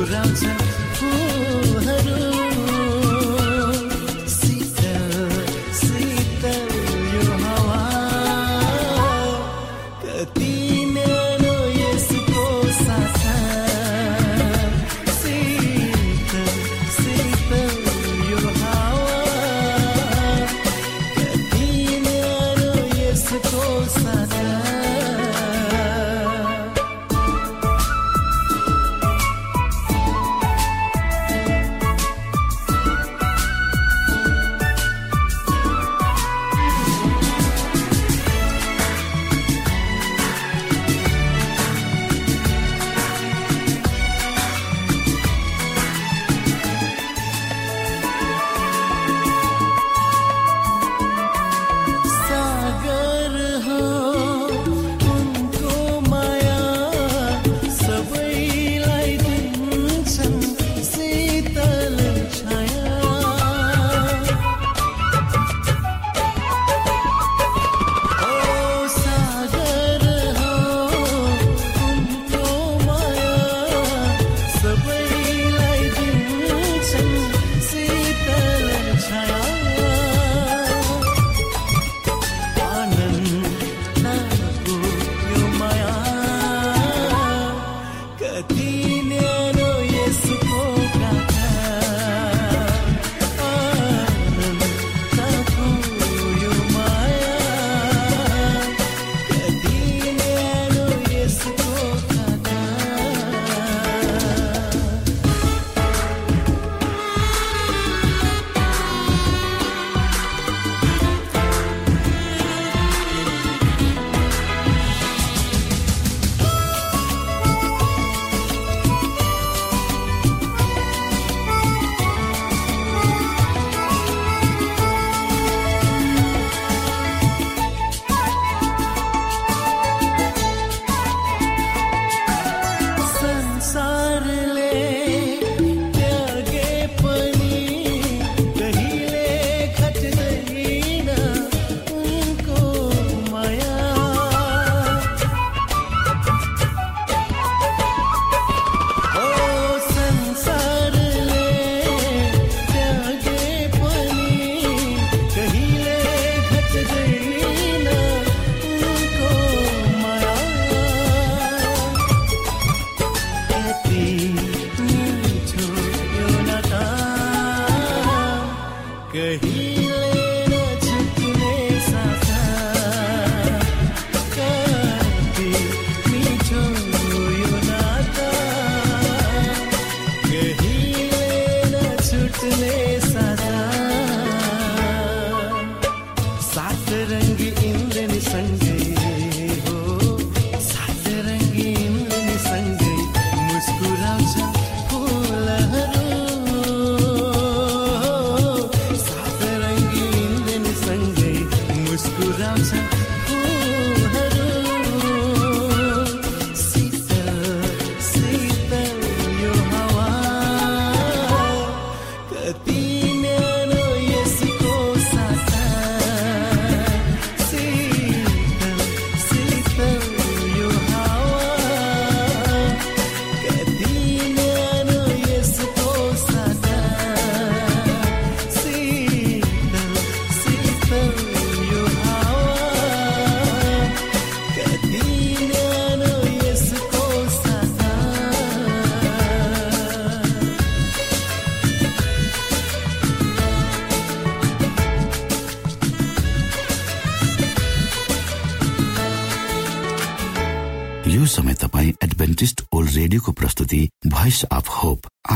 around town.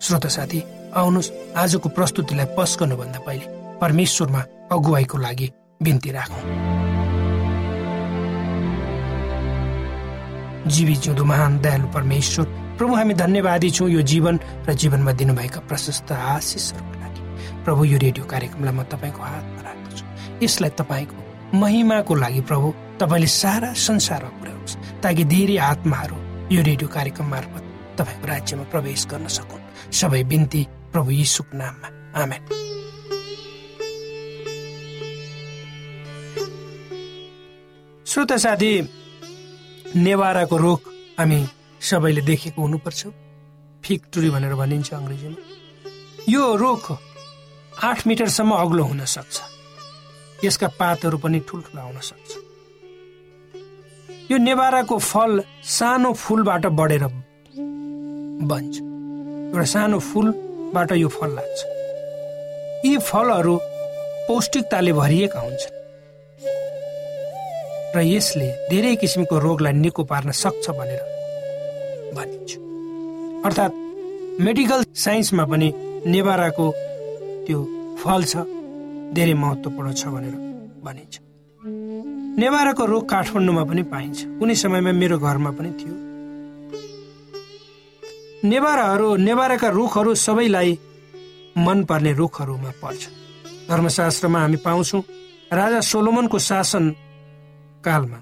श्रोत साथी आउनुहोस् आजको प्रस्तुतिलाई पस गर्नुभन्दा पहिले परमेश्वरमा अगुवाईको लागि बिन्ती राखौँ। जीवी जिउँदो महान दयालु परमेश्वर प्रभु हामी धन्यवादी छौँ यो जीवन र जीवनमा दिनुभएका प्रशस्त आशिषहरूको लागि। प्रभु यो रेडियो कार्यक्रमलाई म तपाईँको हातमा राख्दछु। यसलाई तपाईँको महिमाको लागि प्रभु तपाईँले सारा संसारमा पुर्याउनुहोस् ताकि धेरै आत्माहरू यो रेडियो कार्यक्रम मार्फत तपाईँको राज्यमा प्रवेश गर्न सकुन्। सबै बिन्ती प्रभु यीशुको नाममा। आमेन। श्रोता साथी नेवाराको रोग हामी सबैले देखेको हुनुपर्छ। फिक्टुरी भनेर भनिन्छ अङ्ग्रेजीमा। यो रोग आठ मिटरसम्म अग्लो हुन सक्छ। यसका पातहरू पनि ठुल्ठुला हुन सक्छ। यो नेवाराको फल सानो फुलबाट बढेर बन्छ। एउटा सानो फुलबाट यो फल लाग्छ। यी फलहरू पौष्टिकताले भरिएका हुन्छन्। र यसले धेरै किसिमको रोगलाई निको पार्न सक्छ भनेर भनिन्छ। अर्थात् मेडिकल साइन्समा पनि नेवाराको त्यो फल छ धेरै महत्त्वपूर्ण छ भनेर भनिन्छ। नेवाराको रुख काठमाडौँमा पनि पाइन्छ। कुनै समयमा मेरो घरमा पनि थियो। नेवाराहरू नेवाराका रुखहरू सबैलाई मनपर्ने रुखहरूमा पर्छ धर्मशास्त्रमा हामी पाउँछौँ राजा सोलोमनको शासन कालमा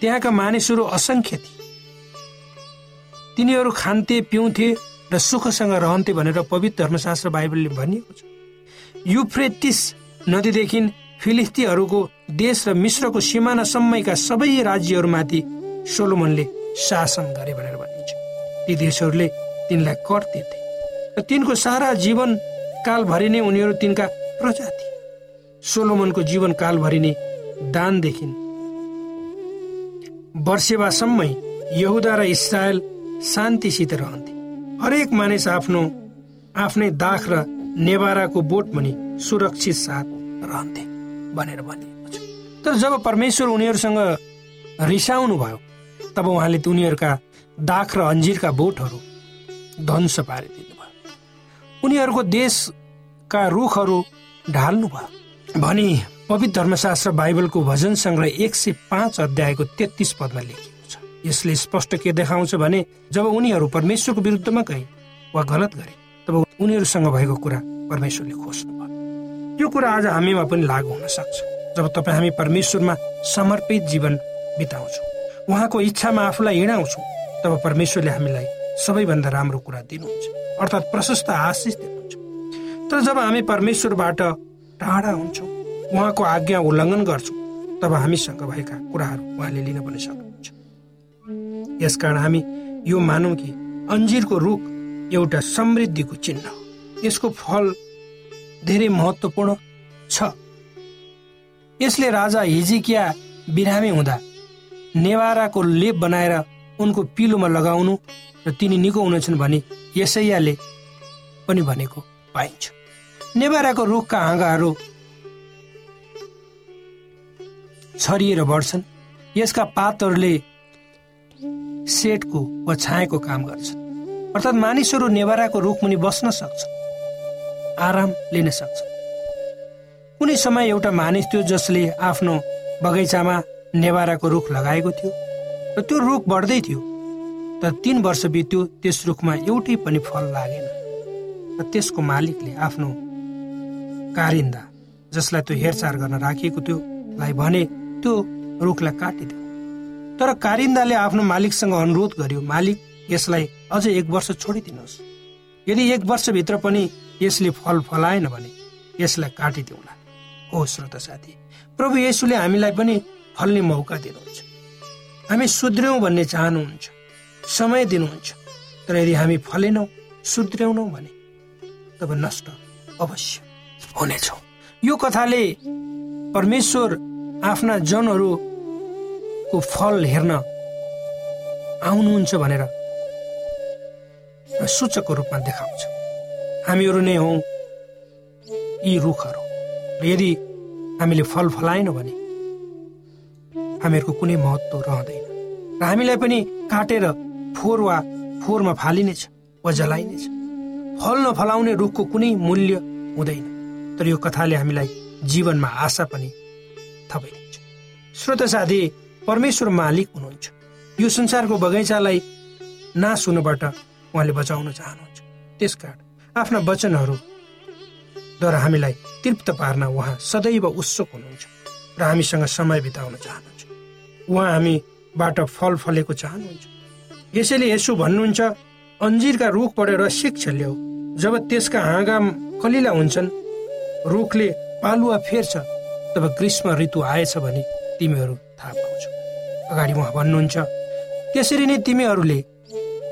त्यहाँका मानिसहरू असङ्ख्य थिए। तिनीहरू खान्थे पिउँथे र सुखसँग रहन्थे भनेर पवित्र धर्मशास्त्र बाइबलले भनिएको छ। युफ्रेटिस नदीदेखि फिलिस्तीहरूको देश र मिश्रको सिमानासम्मका सबै राज्यहरूमाथि सोलोमनले शासन गरे भनेर भनिन्छ। ती देशहरूले तिनलाई कर तिर्थे र तिनको सारा जीवन कालभरि नै उनीहरू तिनका प्रजा थिए। सोलोमनको जीवन कालभरि नै दानदेखि वर्षेवासम्मै यहुदा र इसरायल शान्तिसित रहन्थे। हरेक मानिस आफ्नो आफ्नै दाख र नेवाराको बोट पनि सुरक्षित साथ रहन्थे भनेर भनिएको छ। तर जब परमेश्वर उनीहरूसँग रिसाउनु भयो तब उहाँले उनीहरूका दाख र अन्जिरका बोटहरू ध्वंस पारिदिनु भयो उनीहरूको देशका रुखहरू ढाल्नु भयो। भनी पवित्र धर्मशास्त्र बाइबलको भजन सङ्ग्रह एक सय पाँच अध्यायको तेत्तिस पदमा लेखिएको छ। यसले स्पष्ट के देखाउँछ भने जब उनीहरू परमेश्वरको विरुद्धमा गए वा गलत गरे तब उनीहरूसँग भएको कुरा परमेश्वरले खोज्नु भयो यो कुरा आज हामीमा पनि लागु हुन सक्छ। जब तपाईँ हामी परमेश्वरमा समर्पित जीवन बिताउँछौँ उहाँको इच्छामा आफूलाई हिँडाउँछौँ तब परमेश्वरले हामीलाई सबैभन्दा राम्रो कुरा दिनुहुन्छ। अर्थात् प्रशस्त आशिष दिनुहुन्छ। तर जब हामी परमेश्वरबाट टाढा हुन्छौँ उहाँको आज्ञा उल्लङ्घन गर्छौँ तब हामीसँग भएका कुराहरू उहाँले लिन पनि सक्नुहुन्छ। यसकारण हामी यो मानौँ कि अन्जिरको रुख एउटा समृद्धिको चिन्ह हो। यसको फल धेरै महत्वपूर्ण छ। यसले राजा हिजिकिया बिरामी हुँदा नेवाराको लेप बनाएर उनको पिलोमा लगाउनु र तिनी निको हुनेछन् भने यसैयाले पनि भनेको पाइन्छ। नेवाराको रुखका हाँगाहरू छरिएर बढ्छन्। यसका पातहरूले सेटको वा छायाको काम गर्छन्। अर्थात् मानिसहरू नेवाराको रुखमुनि बस्न सक्छन्। आराम लिन सक्छ कुनै समय एउटा मानिस थियो जसले आफ्नो बगैँचामा नेवाराको रुख लगाएको थियो। र त्यो रुख बढ्दै थियो। तर तिन वर्ष बित्यो त्यस रुखमा एउटै पनि फल लागेन। र त्यसको मालिकले आफ्नो कारिन्दा जसलाई त्यो हेरचाह गर्न राखिएको थियो लाई भने त्यो रुखलाई काटिदियो। तर कारिन्दाले आफ्नो मालिकसँग अनुरोध गर्यो मालिक यसलाई अझ एक वर्ष छोडिदिनुहोस्। यदि एक वर्षभित्र पनि यसले फल फलाएन भने यसलाई काटिदिउँला। हो श्रोत साथी। प्रभु येसुले हामीलाई पनि फल्ने मौका दिनुहुन्छ। हामी सुध्र्यौँ भन्ने चाहनुहुन्छ। समय दिनुहुन्छ। तर यदि हामी फलेनौँ सुध्र्याउनौँ भने तब नष्ट अवश्य हुनेछौँ। यो कथाले परमेश्वर आफ्ना जनहरूको फल हेर्न आउनुहुन्छ भनेर सूचकको रूपमा देखाउँछ। हामीहरू नै हौ यी रुखहरू। यदि हामीले फल फलाएनौँ भने हामीहरूको कुनै महत्त्व रहँदैन र हामीलाई पनि काटेर फोहोर वा फोहोरमा फालिनेछ वा जलाइनेछ। फल नफलाउने रुखको कुनै मूल्य हुँदैन। तर यो कथाले हामीलाई जीवनमा आशा पनि थपिदिन्छ श्रोत साथी परमेश्वर मालिक हुनुहुन्छ। यो संसारको बगैँचालाई नाश हुनबाट उहाँले बचाउन चाहनुहुन्छ। त्यसकारण आफ्ना वचनहरूद्वारा हामीलाई तृप्त पार्न उहाँ सदैव उत्सुक हुनुहुन्छ र हामीसँग समय बिताउन चाहनुहुन्छ। उहाँ हामीबाट फल फलेको चाहनुहुन्छ। यसैले यसो भन्नुहुन्छ अन्जिरका रुखबाट रसिक ल्याऊ जब त्यसका हाँगा कलिला हुन्छन् रुखले पालुवा फेर्छ तब ग्रीष्म ऋतु आएछ भने तिमीहरू थाहा पाउँछौ। अगाडि उहाँ भन्नुहुन्छ त्यसरी नै तिमीहरूले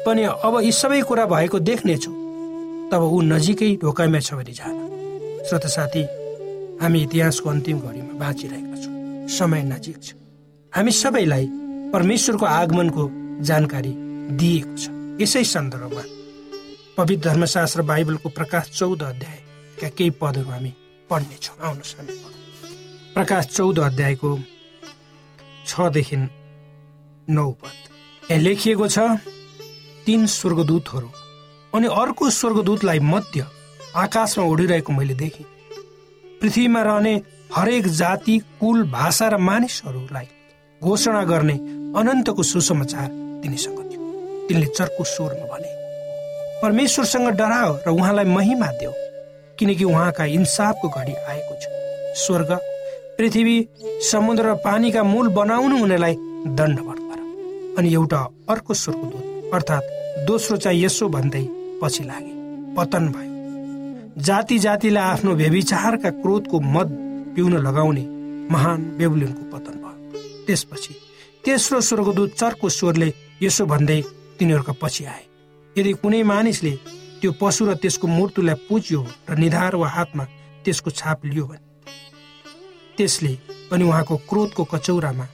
पनि अब यी सबै कुरा भएको देख्नेछौ। तब ऊ नजिकै ढोकाइमा छ भने जान श्रोत साथी हामी इतिहासको अन्तिम घडीमा बाँचिरहेका छौँ। समय नजिक छ। हामी सबैलाई परमेश्वरको आगमनको जानकारी दिएको छ। यसै सन्दर्भमा पवित्र धर्मशास्त्र बाइबलको प्रकाश चौध अध्यायका केही पदहरू हामी पढ्नेछौँ। आउनुहोस् हामी प्रकाश चौध अध्यायको छदेखि नौ पद। यहाँ लेखिएको छ तीन स्वर्गदूतहरू अनि अर्को स्वर्गदूतलाई मध्य आकाशमा उडिरहेको मैले देखेँ। पृथ्वीमा रहने हरेक जाति कुल भाषा र मानिसहरूलाई घोषणा गर्ने अनन्तको सुसमाचार तिनीसँग थियो। तिनले चर्को स्वरमा भने परमेश्वरसँग डराओ र उहाँलाई महिमा देऊ किनकि उहाँका इन्साफको घडी आएको छ। स्वर्ग पृथ्वी समुद्र र पानीका मूल बनाउनु हुनेलाई दण्डवट गर। अनि एउटा अर्को स्वर्गदूत अर्थात् दोस्रो चाहिँ यसो भन्दै पछि लागे पतन भयो। जाति जातिलाई आफ्नो व्यविचारका क्रोधको मद पिउन लगाउने महान बेबुलिनको पतन। त्यसपछि तेस्रो स्वर्गदूत चर्को स्वरले यसो भन्दै तिनीहरूका पछि आए। यदि कुनै मानिसले त्यो पशु र त्यसको मूर्तिलाई पुज्यो र निधार वा हातमा त्यसको छाप लियो भने त्यसले पनि उहाँको क्रोधको कचौरामा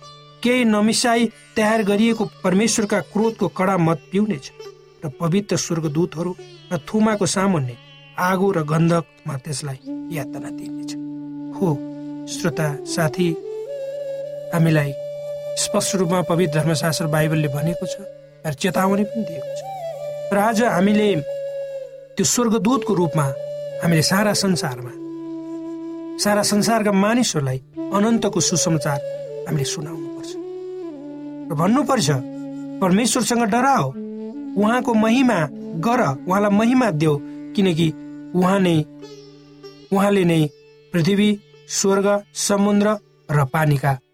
केही नमिसाई तयार गरिएको परमेश्वरका क्रोधको कडा मत पिउनेछ र पवित्र स्वर्गदूतहरू र थुमाको सामुन्ने आगो र गन्धकमा त्यसलाई यातना दिनेछ। हो श्रोता साथी हामीलाई स्पष्ट रूपमा पवित्र धर्मशास्त्र बाइबलले भनेको छ र चेतावनी पनि दिएको छ। र आज हामीले त्यो स्वर्गदूतको रूपमा हामीले सारा संसारमा सारा संसारका मानिसहरूलाई अनन्तको सुसमाचार हामीले सुनाउनु पर्छ र भन्नुपर्छ परमेश्वरसँग डराओ उहाँको महिमा गर उहाँलाई महिमा देऊ किनकि उहाँ नै उहाँले नै पृथ्वी स्वर्ग समुद्र र पानीका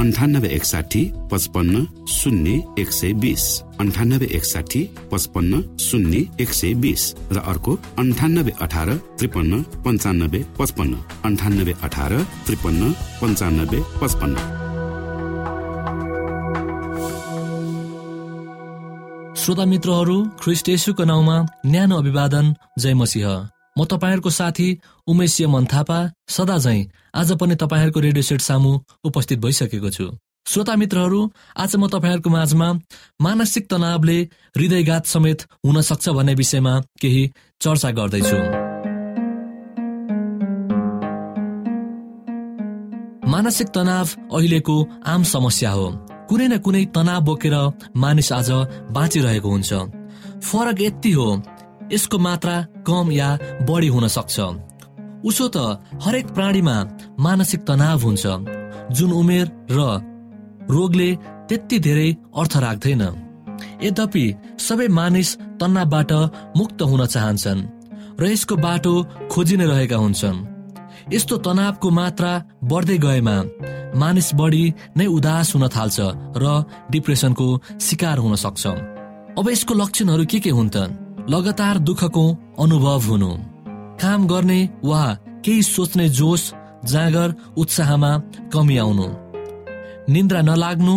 अन्ठानब्बे एकसाठी पचपन्न शून्य एक सय बिस। अन्ठानब्बे एकसाठी पचपन्न शून्य एक सय बिस। र अर्को अन्ठानब्बे अठार त्रिपन्न पन्चानब्बे पचपन्न। अन्ठानब्बे अठार त्रिपन्न पन्चानब्बे पचपन्न। श्रोता मित्रहरू ख्रिस्ट येशुको नाउँमा न्यानो अभिवादन जय मसिंह। म तपाईँहरूको साथी उमेश मन थापा सदा झै आज पनि तपाईँहरूको रेडियो सेट सामु उपस्थित भइसकेको छु। श्रोता मित्रहरू आज म तपाईँहरूको माझमा मानसिक तनावले हृदयघात समेत हुन सक्छ भन्ने विषयमा केही चर्चा गर्दैछु। मानसिक तनाव अहिलेको आम समस्या हो। कुनै न कुनै तनाव बोकेर मानिस आज बाँचिरहेको हुन्छ। फरक यति हो यसको मात्रा कम या बढी हुन सक्छ। उसो त हरेक प्राणीमा मानसिक तनाव हुन्छ। जुन उमेर र रोगले त्यति धेरै अर्थ राख्दैन। यद्यपि सबै मानिस तनावबाट मुक्त हुन चाहन्छन् र यसको बाटो खोजि नै रहेका हुन्छन्। यस्तो तनावको मात्रा बढ्दै गएमा मानिस बढी नै उदास हुन थाल्छ र डिप्रेसनको शिकार हुन सक्छ। अब यसको लक्षणहरू के के हुन् त? लगातार दुःखको अनुभव हुनु। काम गर्ने वा केही सोच्ने जोस जाँगर उत्साहमा कमी आउनु। निन्द्रा नलाग्नु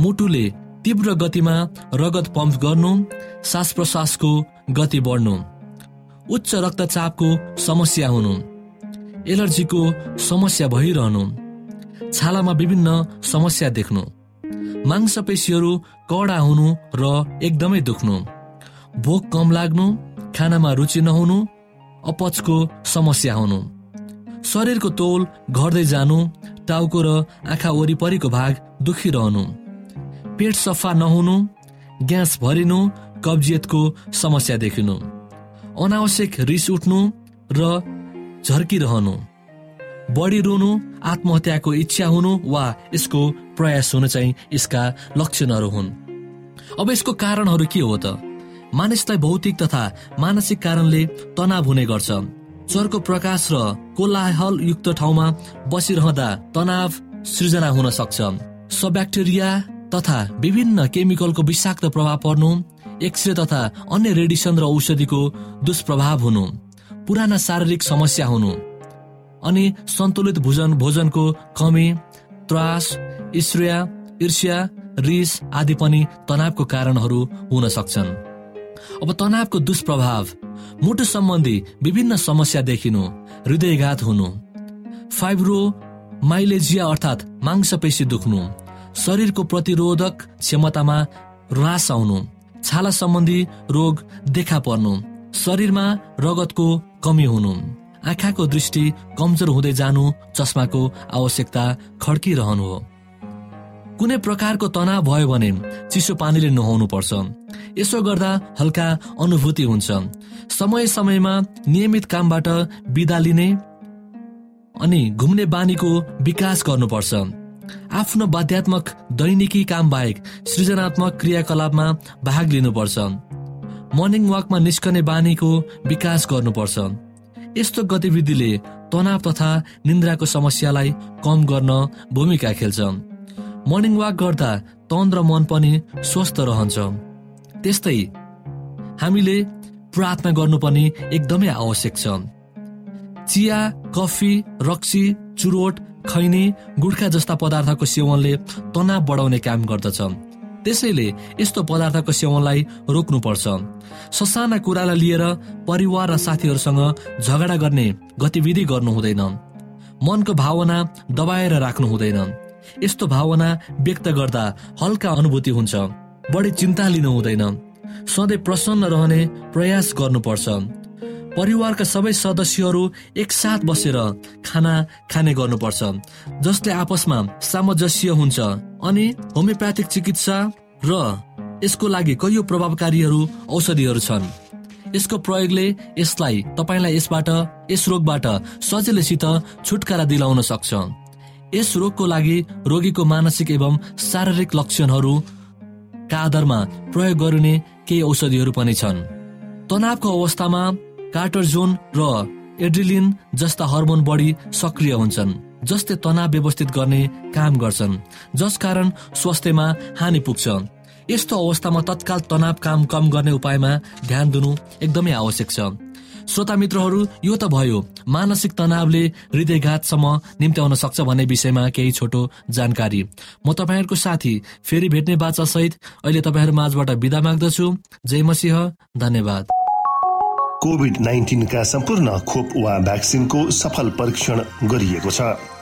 मुटुले तीव्र गतिमा रगत पम्प गर्नु सास प्रश्वासको गति बढ्नु। उच्च रक्तचापको समस्या हुनु। एलर्जीको समस्या भइरहनु। छालामा विभिन्न समस्या देख्नु। मांसपेशीहरू कडा हुनु र एकदमै दुख्नु। भोक कम लाग्नु खानामा रुचि नहुनु अपचको समस्या हुनु। शरीरको तोल घट्दै जानु टाउको र आँखा वरिपरिको भाग दुखिरहनु पेट सफा नहुनु ग्यास भरिनु कब्जियतको समस्या देखिनु। अनावश्यक रिस उठ्नु र झर्किरहनु। बढी रुनु आत्महत्याको इच्छा हुनु वा यसको प्रयास हुनु चाहिँ यसका लक्षणहरू हुन्। अब यसको कारणहरू के हो त? मानिसलाई भौतिक तथा मानसिक कारणले तनाव हुने गर्छ। चर्को प्रकाश र कोलाहल युक्त ठाउँमा बसिरहँदा तनाव सृजना हुन सक्छ। सबब्याक्टेरिया तथा विभिन्न केमिकलको विषाक्त प्रभाव पर्नु एक्सरे तथा अन्य रेडिसन र औषधिको दुष्प्रभाव हुनु पुराना शारीरिक समस्या हुनु अनि सन्तुलित भोजन भोजनको कमी त्रास ईश्रिया ईर्ष्या रिस आदि पनि तनावको कारणहरू हुन सक्छन्। अब तनावको दुष्प्रभाव मुटु सम्बन्धी विभिन्न समस्या देखिनु हृदयघात हुनु। फाइब्रो माइलेजिया अर्थात् मांसपेशी दुख्नु शरीरको प्रतिरोधक क्षमतामा ह्रास आउनु छाला सम्बन्धी रोग देखा पर्नु शरीरमा रगतको कमी हुनु। आँखाको दृष्टि कमजोर हुँदै जानु चस्माको आवश्यकता खड्किरहनु हो। कुनै प्रकारको तनाव भयो भने चिसो पानीले नुहाउनु पर्छ यसो गर्दा हल्का अनुभूति हुन्छ। समय समयमा नियमित कामबाट बिदा लिने अनि घुम्ने बानीको विकास गर्नुपर्छ। आफ्नो बाध्यात्मक दैनिकी काम बाहेक सृजनात्मक क्रियाकलापमा भाग लिनुपर्छ। मर्निङ वाकमा निस्कने बानीको विकास गर्नुपर्छ। यस्तो गतिविधिले तनाव तथा निन्द्राको समस्यालाई कम गर्न भूमिका खेल्छ। मर्निङ वाक गर्दा तन र मन पनि स्वस्थ रहन्छ। त्यस्तै हामीले प्रार्थना गर्नु पनि एकदमै आवश्यक छ। चिया कफी रक्सी चुरोट खैनी गुड्खा जस्ता पदार्थको सेवनले तनाव बढाउने काम गर्दछ। त्यसैले यस्तो पदार्थको सेवनलाई रोक्नुपर्छ। ससाना कुरालाई लिएर परिवार र साथीहरूसँग झगडा गर्ने गतिविधि गर्नु हुँदैन। मनको भावना दबाएर राख्नु हुँदैन। यस्तो भावना व्यक्त गर्दा हल्का अनुभूति हुन्छ। बढी चिन्ता लिनु हुँदैन। सधैँ प्रसन्न रहने प्रयास गर्नुपर्छ। परिवारका सबै सदस्यहरू एकसाथ बसेर खाना खाने गर्नुपर्छ जसले आपसमा सामञ्जस्य हुन्छ अनि होमियोप्याथिक चिकित्सा र यसको लागि कैयौँ प्रभावकारीहरू औषधिहरू छन्। यसको प्रयोगले यसलाई तपाईँलाई यसबाट यस रोगबाट सजिलैसित छुटकारा दिलाउन सक्छ। यस रोगको लागि रोगीको मानसिक एवं शारीरिक लक्षणहरूका आधारमा प्रयोग गरिने केही औषधिहरू पनि छन्। तनावको अवस्थामा कार्टरजोन र एड्रिलिन जस्ता हर्मोन बढी सक्रिय हुन्छन् जस्तै तनाव व्यवस्थित गर्ने काम गर्छन् जसकारण स्वास्थ्यमा हानि पुग्छ। यस्तो अवस्थामा तत्काल तनाव काम कम गर्ने उपायमा ध्यान दिनु एकदमै आवश्यक छ। श्रोता मित्रहरू यो त भयो। मानसिक तनावले हृदयघातसम्म निम्त्याउन सक्छ भन्ने विषयमा केही छोटो जानकारी। म तपाईँहरूको साथी फेरि भेट्ने बाचा सहित अहिले तपाईँहरू माझबाट विदा माग्दछु। जय मसिंह धन्यवाद। कोभिड नाइन्टिनका सम्पूर्ण खोप वा भ्याक्सिनको सफल परीक्षण गरिएको छ।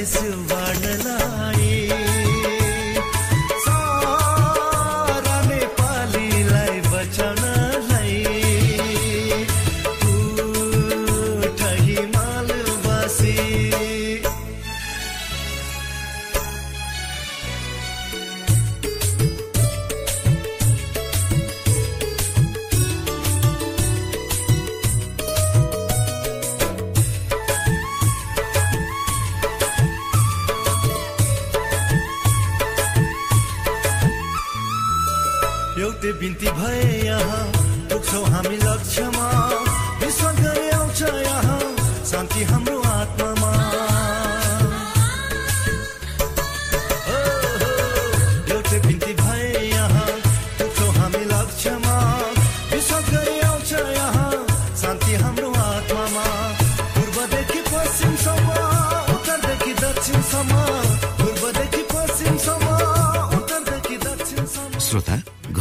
एउटै